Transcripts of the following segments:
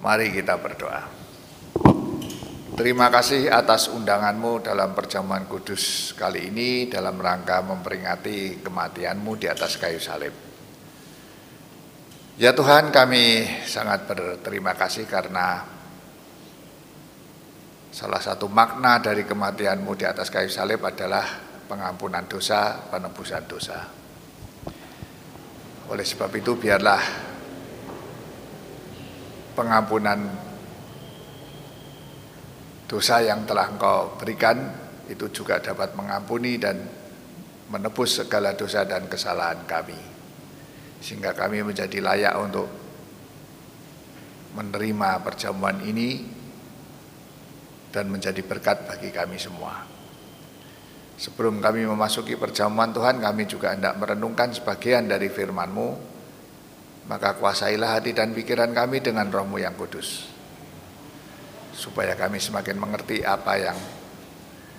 Mari kita berdoa. Terima kasih atas undanganmu dalam perjamuan kudus kali ini dalam rangka memperingati kematianmu di atas kayu salib. Ya Tuhan kami sangat berterima kasih karena salah satu makna dari kematianmu di atas kayu salib adalah pengampunan dosa, penebusan dosa. Oleh sebab itu biarlah pengampunan dosa yang telah engkau berikan itu juga dapat mengampuni dan menebus segala dosa dan kesalahan kami sehingga kami menjadi layak untuk menerima perjamuan ini dan menjadi berkat bagi kami semua. Sebelum kami memasuki perjamuan Tuhan, kami juga hendak merenungkan sebagian dari firman-Mu maka kuasailah hati dan pikiran kami dengan rohmu yang kudus. Supaya kami semakin mengerti apa yang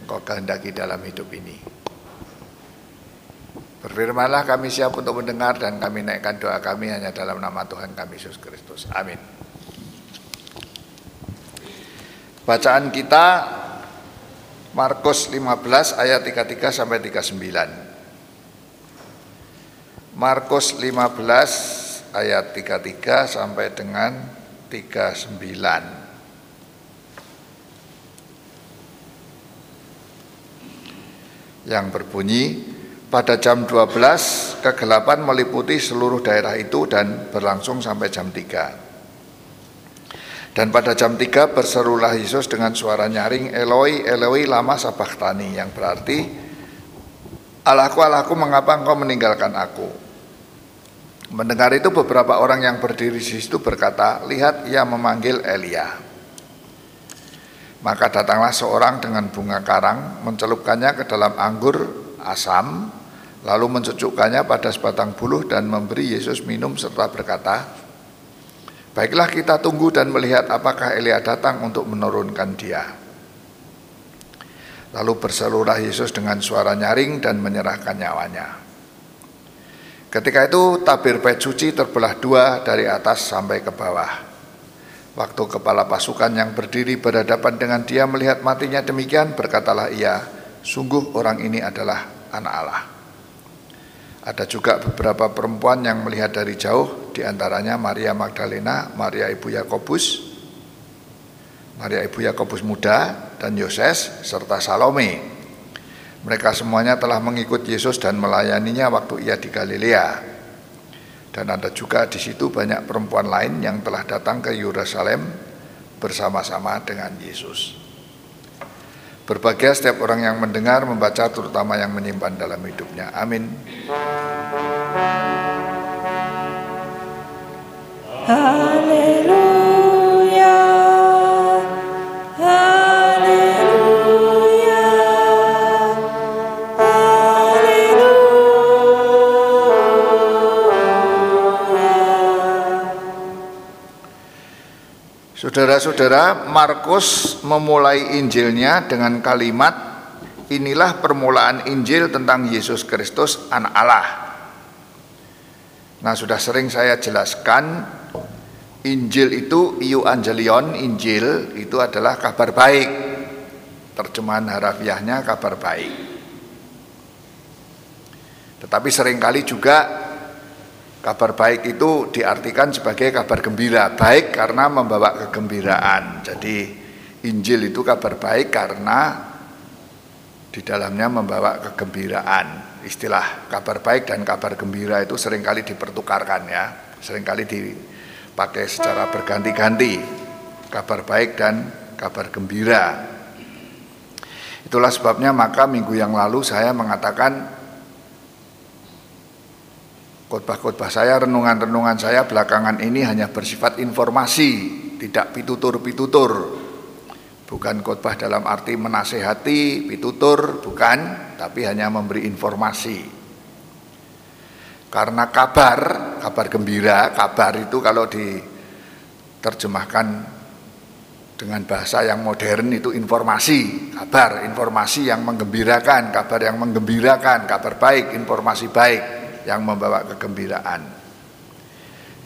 engkau kehendaki dalam hidup ini. Berfirmanlah kami siap untuk mendengar dan kami naikkan doa kami hanya dalam nama Tuhan kami Yesus Kristus. Amin. Bacaan kita Markus 15 ayat 33 sampai 39. Markus 15 ayat 33 sampai dengan 39. Yang berbunyi pada jam 12 kegelapan meliputi seluruh daerah itu dan berlangsung sampai jam 3. Dan pada jam 3 berserulah Yesus dengan suara nyaring Eloi Eloi lama sabachthani yang berarti Allahku Allahku mengapa engkau meninggalkan aku Mendengar itu beberapa orang yang berdiri di situ berkata, lihat ia memanggil Elia. Maka datanglah seorang dengan bunga karang, mencelupkannya ke dalam anggur asam, lalu mencucukkannya pada sebatang buluh dan memberi Yesus minum serta berkata, Baiklah kita tunggu dan melihat apakah Elia datang untuk menurunkan dia. Lalu berseluruh Yesus dengan suara nyaring dan menyerahkan nyawanya. Ketika itu tabir bait suci terbelah dua dari atas sampai ke bawah. Waktu kepala pasukan yang berdiri berhadapan dengan dia melihat matinya demikian, berkatalah ia, sungguh orang ini adalah anak Allah. Ada juga beberapa perempuan yang melihat dari jauh, di antaranya Maria Magdalena, Maria Ibu Yakobus, Maria Ibu Yakobus muda, dan Yoses, serta Salome mereka semuanya telah mengikut Yesus dan melayaninya waktu ia di Galilea. Dan ada juga di situ banyak perempuan lain yang telah datang ke Yerusalem bersama-sama dengan Yesus. Berbahagia setiap orang yang mendengar, membaca, terutama yang menyimpan dalam hidupnya. Amin. Saudara-saudara, Markus memulai Injilnya dengan kalimat inilah permulaan Injil tentang Yesus Kristus anak Allah. Nah, sudah sering saya jelaskan Injil itu iu angelion, Injil itu adalah kabar baik. Terjemahan harafiahnya kabar baik. Tetapi sering kali juga Kabar baik itu diartikan sebagai kabar gembira, baik karena membawa kegembiraan. Jadi Injil itu kabar baik karena di dalamnya membawa kegembiraan. Istilah kabar baik dan kabar gembira itu sering kali dipertukarkan ya, sering kali dipakai secara berganti-ganti. Kabar baik dan kabar gembira. Itulah sebabnya maka minggu yang lalu saya mengatakan Khotbah-khotbah saya, renungan-renungan saya belakangan ini hanya bersifat informasi, tidak pitutur-pitutur. Bukan khotbah dalam arti menasehati, pitutur, bukan, tapi hanya memberi informasi. Karena kabar, kabar gembira, kabar itu kalau diterjemahkan dengan bahasa yang modern itu informasi, kabar, informasi yang menggembirakan, kabar yang menggembirakan, kabar baik, informasi baik yang membawa kegembiraan.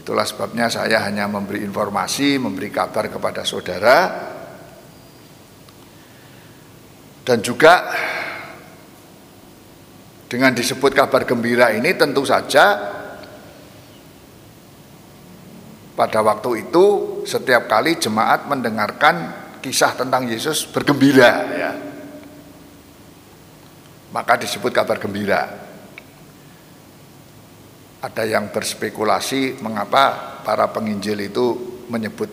Itulah sebabnya saya hanya memberi informasi, memberi kabar kepada saudara dan juga dengan disebut kabar gembira ini tentu saja pada waktu itu setiap kali jemaat mendengarkan kisah tentang Yesus bergembira ya. Maka disebut kabar gembira. Ada yang berspekulasi mengapa para penginjil itu menyebut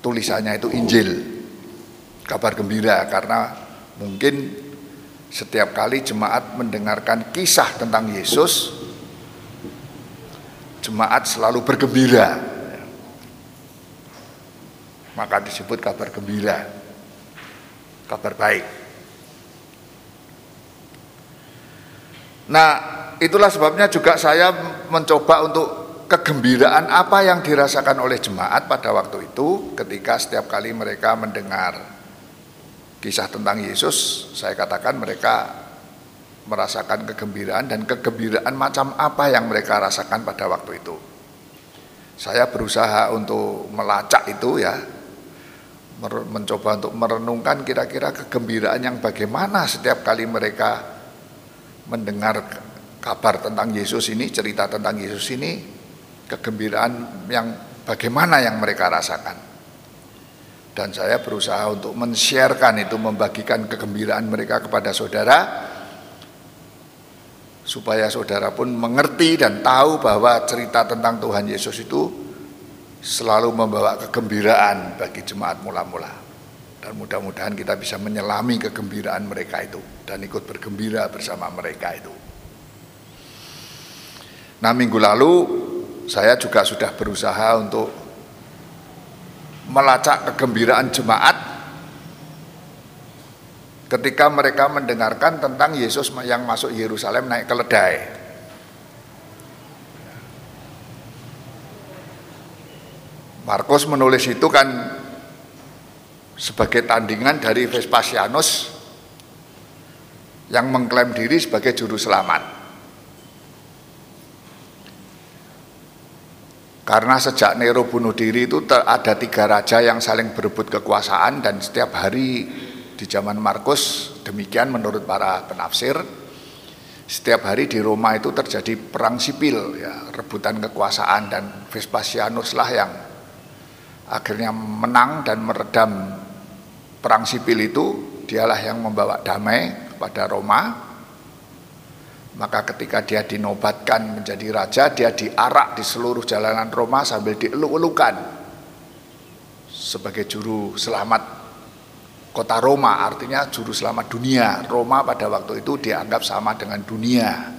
tulisannya itu Injil, kabar gembira karena mungkin setiap kali jemaat mendengarkan kisah tentang Yesus, jemaat selalu bergembira. Maka disebut kabar gembira, kabar baik. Nah, itulah sebabnya juga saya mencoba untuk kegembiraan apa yang dirasakan oleh jemaat pada waktu itu ketika setiap kali mereka mendengar kisah tentang Yesus, saya katakan mereka merasakan kegembiraan dan kegembiraan macam apa yang mereka rasakan pada waktu itu. Saya berusaha untuk melacak itu ya, mencoba untuk merenungkan kira-kira kegembiraan yang bagaimana setiap kali mereka mendengar kabar tentang Yesus ini, cerita tentang Yesus ini, kegembiraan yang bagaimana yang mereka rasakan. Dan saya berusaha untuk men-sharekan itu, membagikan kegembiraan mereka kepada saudara, supaya saudara pun mengerti dan tahu bahwa cerita tentang Tuhan Yesus itu selalu membawa kegembiraan bagi jemaat mula-mula. Dan mudah-mudahan kita bisa menyelami kegembiraan mereka itu dan ikut bergembira bersama mereka itu. Nah minggu lalu saya juga sudah berusaha untuk melacak kegembiraan jemaat ketika mereka mendengarkan tentang Yesus yang masuk Yerusalem naik keledai. Markus menulis itu kan sebagai tandingan dari Vespasianus yang mengklaim diri sebagai juru selamat. Karena sejak Nero bunuh diri itu ada tiga raja yang saling berebut kekuasaan dan setiap hari di zaman Markus demikian menurut para penafsir setiap hari di Roma itu terjadi perang sipil ya rebutan kekuasaan dan Vespasianus lah yang akhirnya menang dan meredam perang sipil itu. Dialah yang membawa damai kepada Roma maka ketika dia dinobatkan menjadi raja, dia diarak di seluruh jalanan Roma sambil dieluk-elukan sebagai juru selamat kota Roma, artinya juru selamat dunia. Roma pada waktu itu dianggap sama dengan dunia.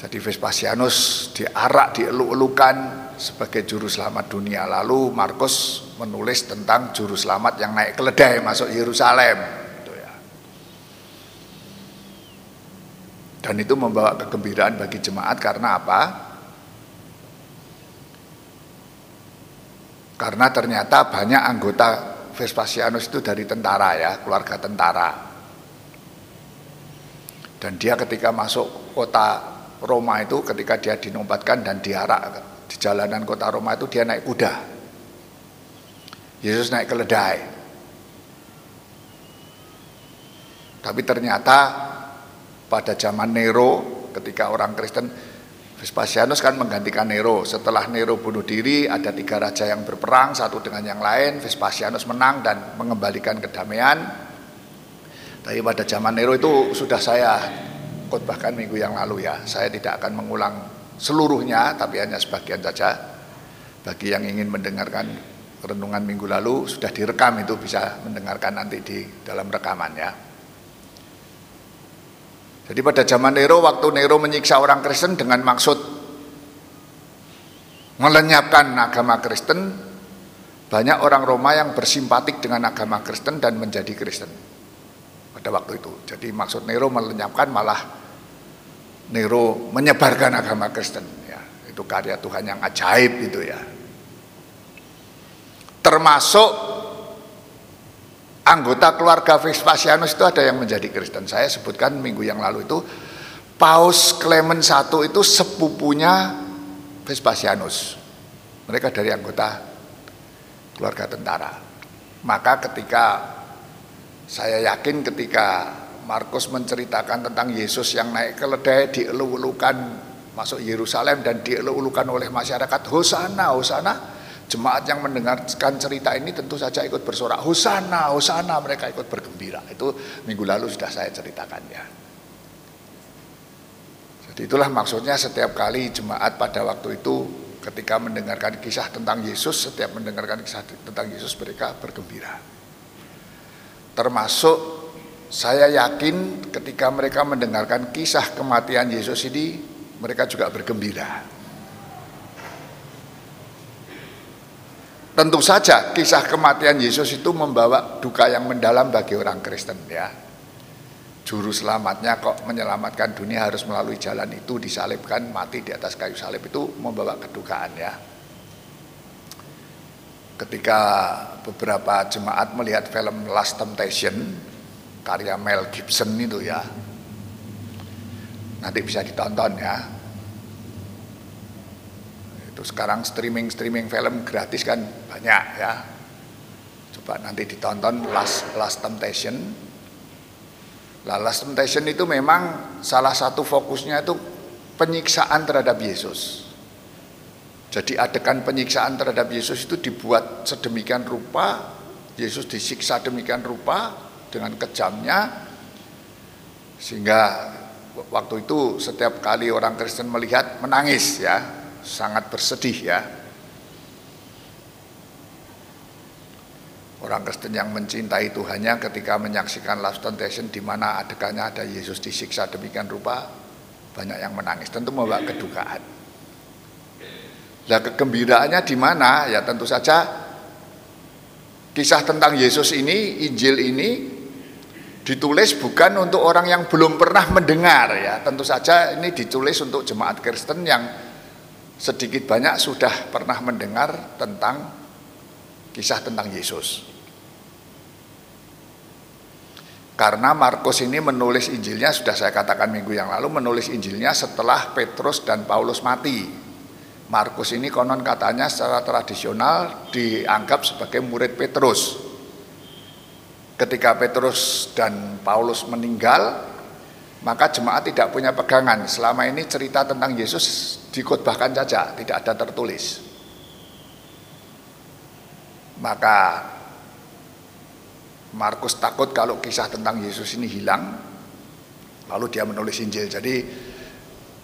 Jadi Vespasianus diarak, dieluk-elukan sebagai juru selamat dunia. Lalu Markus menulis tentang juru selamat yang naik keledai masuk Yerusalem. Dan itu membawa kegembiraan bagi jemaat karena apa? Karena ternyata banyak anggota Vespasianus itu dari tentara ya, keluarga tentara. Dan dia ketika masuk kota Roma itu ketika dia dinobatkan dan diarak di jalanan kota Roma itu dia naik kuda. Yesus naik keledai. Tapi ternyata pada zaman Nero ketika orang Kristen Vespasianus kan menggantikan Nero. Setelah Nero bunuh diri ada tiga raja yang berperang satu dengan yang lain. Vespasianus menang dan mengembalikan kedamaian. Tapi pada zaman Nero itu sudah saya khotbahkan minggu yang lalu ya. Saya tidak akan mengulang seluruhnya tapi hanya sebagian saja. Bagi yang ingin mendengarkan renungan minggu lalu sudah direkam itu bisa mendengarkan nanti di dalam rekaman ya. Jadi pada zaman Nero, waktu Nero menyiksa orang Kristen dengan maksud melenyapkan agama Kristen, banyak orang Roma yang bersimpatik dengan agama Kristen dan menjadi Kristen pada waktu itu. Jadi maksud Nero melenyapkan malah Nero menyebarkan agama Kristen. Ya, itu karya Tuhan yang ajaib itu ya. Termasuk anggota keluarga Vespasianus itu ada yang menjadi Kristen. Saya sebutkan minggu yang lalu itu Paus Clement I itu sepupunya Vespasianus. Mereka dari anggota keluarga tentara. Maka ketika saya yakin ketika Markus menceritakan tentang Yesus yang naik keledai dielu-elukan masuk Yerusalem dan dielu-elukan oleh masyarakat Hosana, Hosana jemaat yang mendengarkan cerita ini tentu saja ikut bersorak. Hosana, Hosana mereka ikut bergembira. Itu minggu lalu sudah saya ceritakan ya. Jadi itulah maksudnya setiap kali jemaat pada waktu itu ketika mendengarkan kisah tentang Yesus setiap mendengarkan kisah tentang Yesus mereka bergembira. Termasuk saya yakin ketika mereka mendengarkan kisah kematian Yesus ini mereka juga bergembira Tentu saja kisah kematian Yesus itu membawa duka yang mendalam bagi orang Kristen ya. Juru selamatnya kok menyelamatkan dunia harus melalui jalan itu disalibkan mati di atas kayu salib itu membawa kedukaan ya. Ketika beberapa jemaat melihat film Last Temptation karya Mel Gibson itu ya. Nanti bisa ditonton ya itu sekarang streaming-streaming film gratis kan banyak ya. Coba nanti ditonton Last, Last Temptation. Lah Last Temptation itu memang salah satu fokusnya itu penyiksaan terhadap Yesus. Jadi adegan penyiksaan terhadap Yesus itu dibuat sedemikian rupa, Yesus disiksa demikian rupa dengan kejamnya, sehingga waktu itu setiap kali orang Kristen melihat menangis ya, sangat bersedih ya. Orang Kristen yang mencintai Tuhannya ketika menyaksikan Last Temptation di mana adegannya ada Yesus disiksa demikian rupa, banyak yang menangis. Tentu membawa kedukaan. Nah kegembiraannya di mana? Ya tentu saja kisah tentang Yesus ini, Injil ini ditulis bukan untuk orang yang belum pernah mendengar ya. Tentu saja ini ditulis untuk jemaat Kristen yang sedikit banyak sudah pernah mendengar tentang kisah tentang Yesus. Karena Markus ini menulis Injilnya sudah saya katakan minggu yang lalu menulis Injilnya setelah Petrus dan Paulus mati. Markus ini konon katanya secara tradisional dianggap sebagai murid Petrus. Ketika Petrus dan Paulus meninggal, maka jemaat tidak punya pegangan. Selama ini cerita tentang Yesus dikotbahkan saja, tidak ada tertulis. Maka Markus takut kalau kisah tentang Yesus ini hilang, lalu dia menulis Injil. Jadi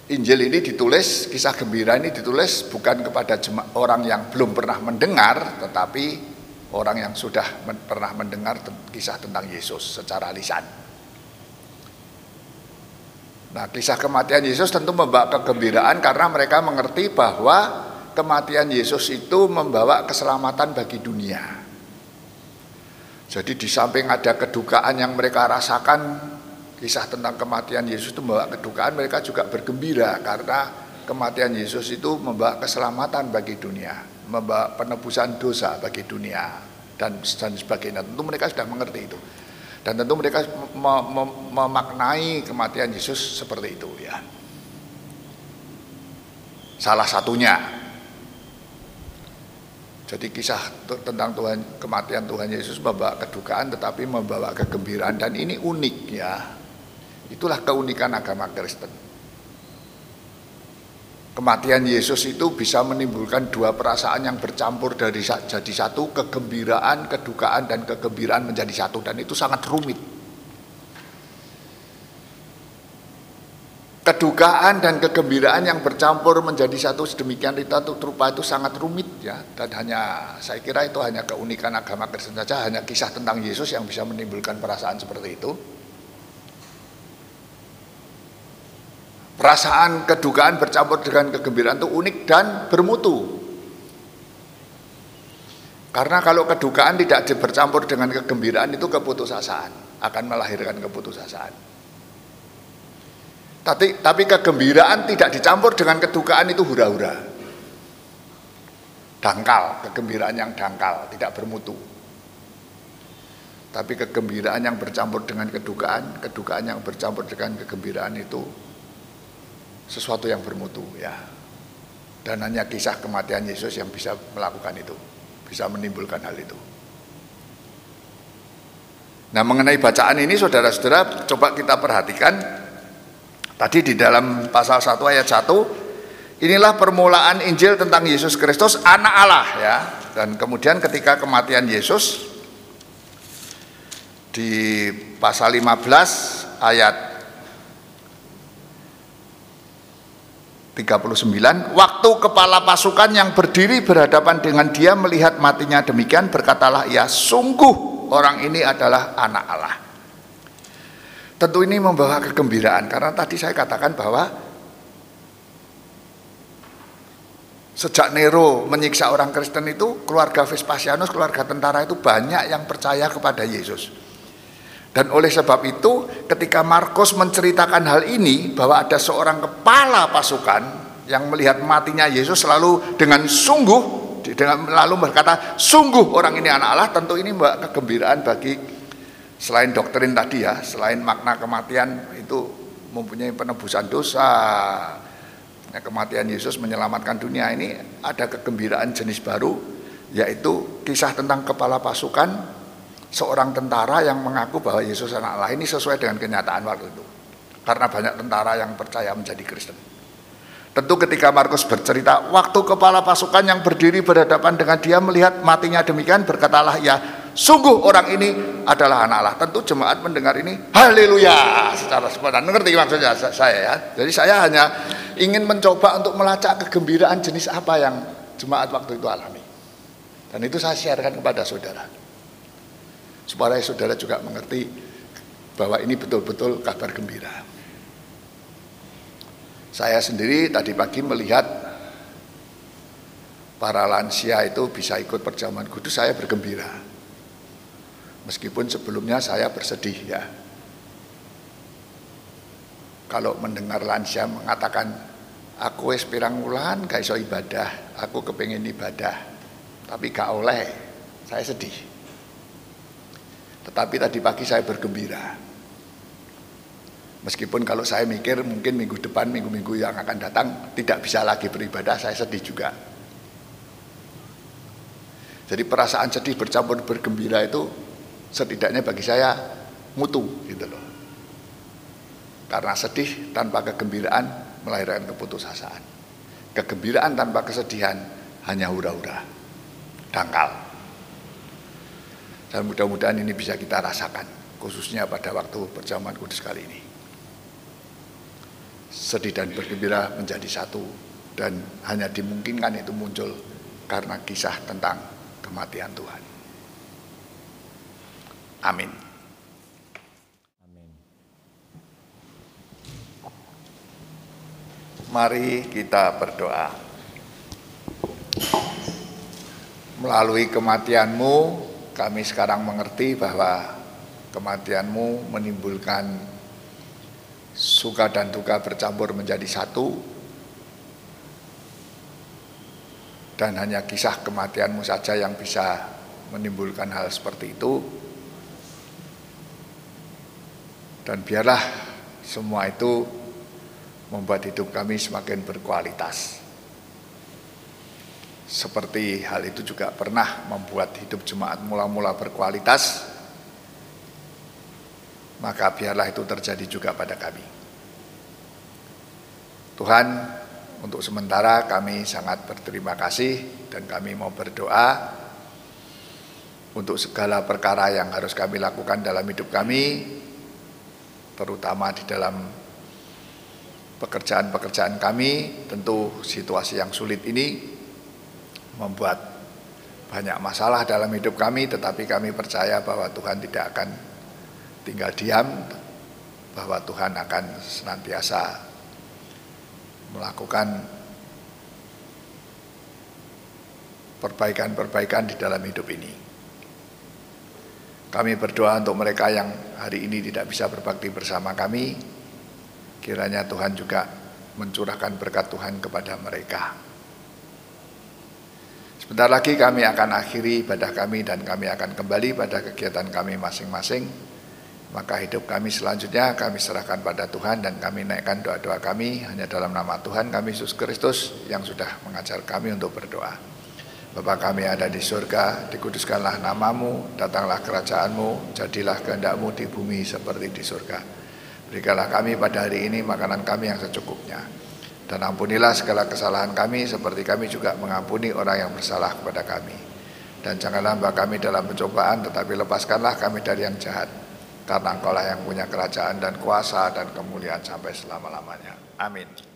Injil ini ditulis, kisah gembira ini ditulis bukan kepada orang yang belum pernah mendengar, tetapi orang yang sudah pernah mendengar kisah tentang Yesus secara lisan. Nah, kisah kematian Yesus tentu membawa kegembiraan karena mereka mengerti bahwa kematian Yesus itu membawa keselamatan bagi dunia. Jadi di samping ada kedukaan yang mereka rasakan, kisah tentang kematian Yesus itu membawa kedukaan, mereka juga bergembira karena kematian Yesus itu membawa keselamatan bagi dunia, membawa penebusan dosa bagi dunia dan dan sebagainya. Tentu mereka sudah mengerti itu. Dan tentu mereka memaknai kematian Yesus seperti itu ya. Salah satunya. Jadi kisah tentang Tuhan kematian Tuhan Yesus membawa kedukaan tetapi membawa kegembiraan dan ini unik ya. Itulah keunikan agama Kristen. Kematian Yesus itu bisa menimbulkan dua perasaan yang bercampur dari jadi satu, kegembiraan, kedukaan dan kegembiraan menjadi satu dan itu sangat rumit. Kedukaan dan kegembiraan yang bercampur menjadi satu sedemikian rupa itu sangat rumit ya dan hanya saya kira itu hanya keunikan agama Kristen saja hanya kisah tentang Yesus yang bisa menimbulkan perasaan seperti itu. Perasaan kedukaan bercampur dengan kegembiraan itu unik dan bermutu. Karena kalau kedukaan tidak bercampur dengan kegembiraan itu keputusasaan, akan melahirkan keputusasaan. Tapi, tapi kegembiraan tidak dicampur dengan kedukaan itu hura-hura. Dangkal, kegembiraan yang dangkal, tidak bermutu. Tapi kegembiraan yang bercampur dengan kedukaan, kedukaan yang bercampur dengan kegembiraan itu sesuatu yang bermutu ya. Dan hanya kisah kematian Yesus yang bisa melakukan itu, bisa menimbulkan hal itu. Nah mengenai bacaan ini saudara-saudara coba kita perhatikan Tadi di dalam pasal 1 ayat 1 Inilah permulaan Injil tentang Yesus Kristus anak Allah ya. Dan kemudian ketika kematian Yesus Di pasal 15 ayat 39 Waktu kepala pasukan yang berdiri berhadapan dengan dia melihat matinya demikian Berkatalah ia sungguh orang ini adalah anak Allah Tentu ini membawa kegembiraan Karena tadi saya katakan bahwa Sejak Nero menyiksa orang Kristen itu Keluarga Vespasianus, keluarga tentara itu banyak yang percaya kepada Yesus. Dan oleh sebab itu ketika Markus menceritakan hal ini bahwa ada seorang kepala pasukan yang melihat matinya Yesus selalu dengan sungguh dengan lalu berkata sungguh orang ini anak Allah tentu ini kegembiraan bagi selain doktrin tadi ya selain makna kematian itu mempunyai penebusan dosa ya, kematian Yesus menyelamatkan dunia ini ada kegembiraan jenis baru yaitu kisah tentang kepala pasukan seorang tentara yang mengaku bahwa Yesus anak Allah ini sesuai dengan kenyataan waktu itu. Karena banyak tentara yang percaya menjadi Kristen. Tentu ketika Markus bercerita, waktu kepala pasukan yang berdiri berhadapan dengan dia melihat matinya demikian, berkatalah ya, sungguh orang ini adalah anak Allah. Tentu jemaat mendengar ini, haleluya, secara spontan. Ngerti maksudnya saya ya. Jadi saya hanya ingin mencoba untuk melacak kegembiraan jenis apa yang jemaat waktu itu alami. Dan itu saya sharekan kepada saudara supaya saudara juga mengerti bahwa ini betul-betul kabar gembira. Saya sendiri tadi pagi melihat para lansia itu bisa ikut perjamuan kudus, saya bergembira. Meskipun sebelumnya saya bersedih ya. Kalau mendengar lansia mengatakan, aku es pirang wulan gak iso ibadah, aku kepengen ibadah, tapi gak oleh, saya sedih. Tetapi tadi pagi saya bergembira. Meskipun kalau saya mikir mungkin minggu depan, minggu-minggu yang akan datang tidak bisa lagi beribadah, saya sedih juga. Jadi perasaan sedih bercampur bergembira itu setidaknya bagi saya mutu gitu loh. Karena sedih tanpa kegembiraan melahirkan keputusasaan. Kegembiraan tanpa kesedihan hanya hura-hura, dangkal. Dan mudah-mudahan ini bisa kita rasakan, khususnya pada waktu perjamuan kudus kali ini. Sedih dan bergembira menjadi satu, dan hanya dimungkinkan itu muncul karena kisah tentang kematian Tuhan. Amin. Mari kita berdoa. Melalui kematianmu, kami sekarang mengerti bahwa kematianmu menimbulkan suka dan duka bercampur menjadi satu dan hanya kisah kematianmu saja yang bisa menimbulkan hal seperti itu dan biarlah semua itu membuat hidup kami semakin berkualitas. Seperti hal itu juga pernah membuat hidup jemaat mula-mula berkualitas, maka biarlah itu terjadi juga pada kami. Tuhan, untuk sementara kami sangat berterima kasih dan kami mau berdoa untuk segala perkara yang harus kami lakukan dalam hidup kami, terutama di dalam pekerjaan-pekerjaan kami, tentu situasi yang sulit ini membuat banyak masalah dalam hidup kami, tetapi kami percaya bahwa Tuhan tidak akan tinggal diam, bahwa Tuhan akan senantiasa melakukan perbaikan-perbaikan di dalam hidup ini. Kami berdoa untuk mereka yang hari ini tidak bisa berbakti bersama kami, kiranya Tuhan juga mencurahkan berkat Tuhan kepada mereka. Sebentar lagi kami akan akhiri ibadah kami dan kami akan kembali pada kegiatan kami masing-masing. Maka hidup kami selanjutnya kami serahkan pada Tuhan dan kami naikkan doa-doa kami hanya dalam nama Tuhan kami Yesus Kristus yang sudah mengajar kami untuk berdoa. Bapa kami ada di surga, dikuduskanlah namamu, datanglah kerajaanmu, jadilah kehendakmu di bumi seperti di surga. Berikanlah kami pada hari ini makanan kami yang secukupnya. Dan ampunilah segala kesalahan kami seperti kami juga mengampuni orang yang bersalah kepada kami. Dan janganlah hamba kami dalam pencobaan tetapi lepaskanlah kami dari yang jahat karena engkau lah yang punya kerajaan dan kuasa dan kemuliaan sampai selama-lamanya. Amin.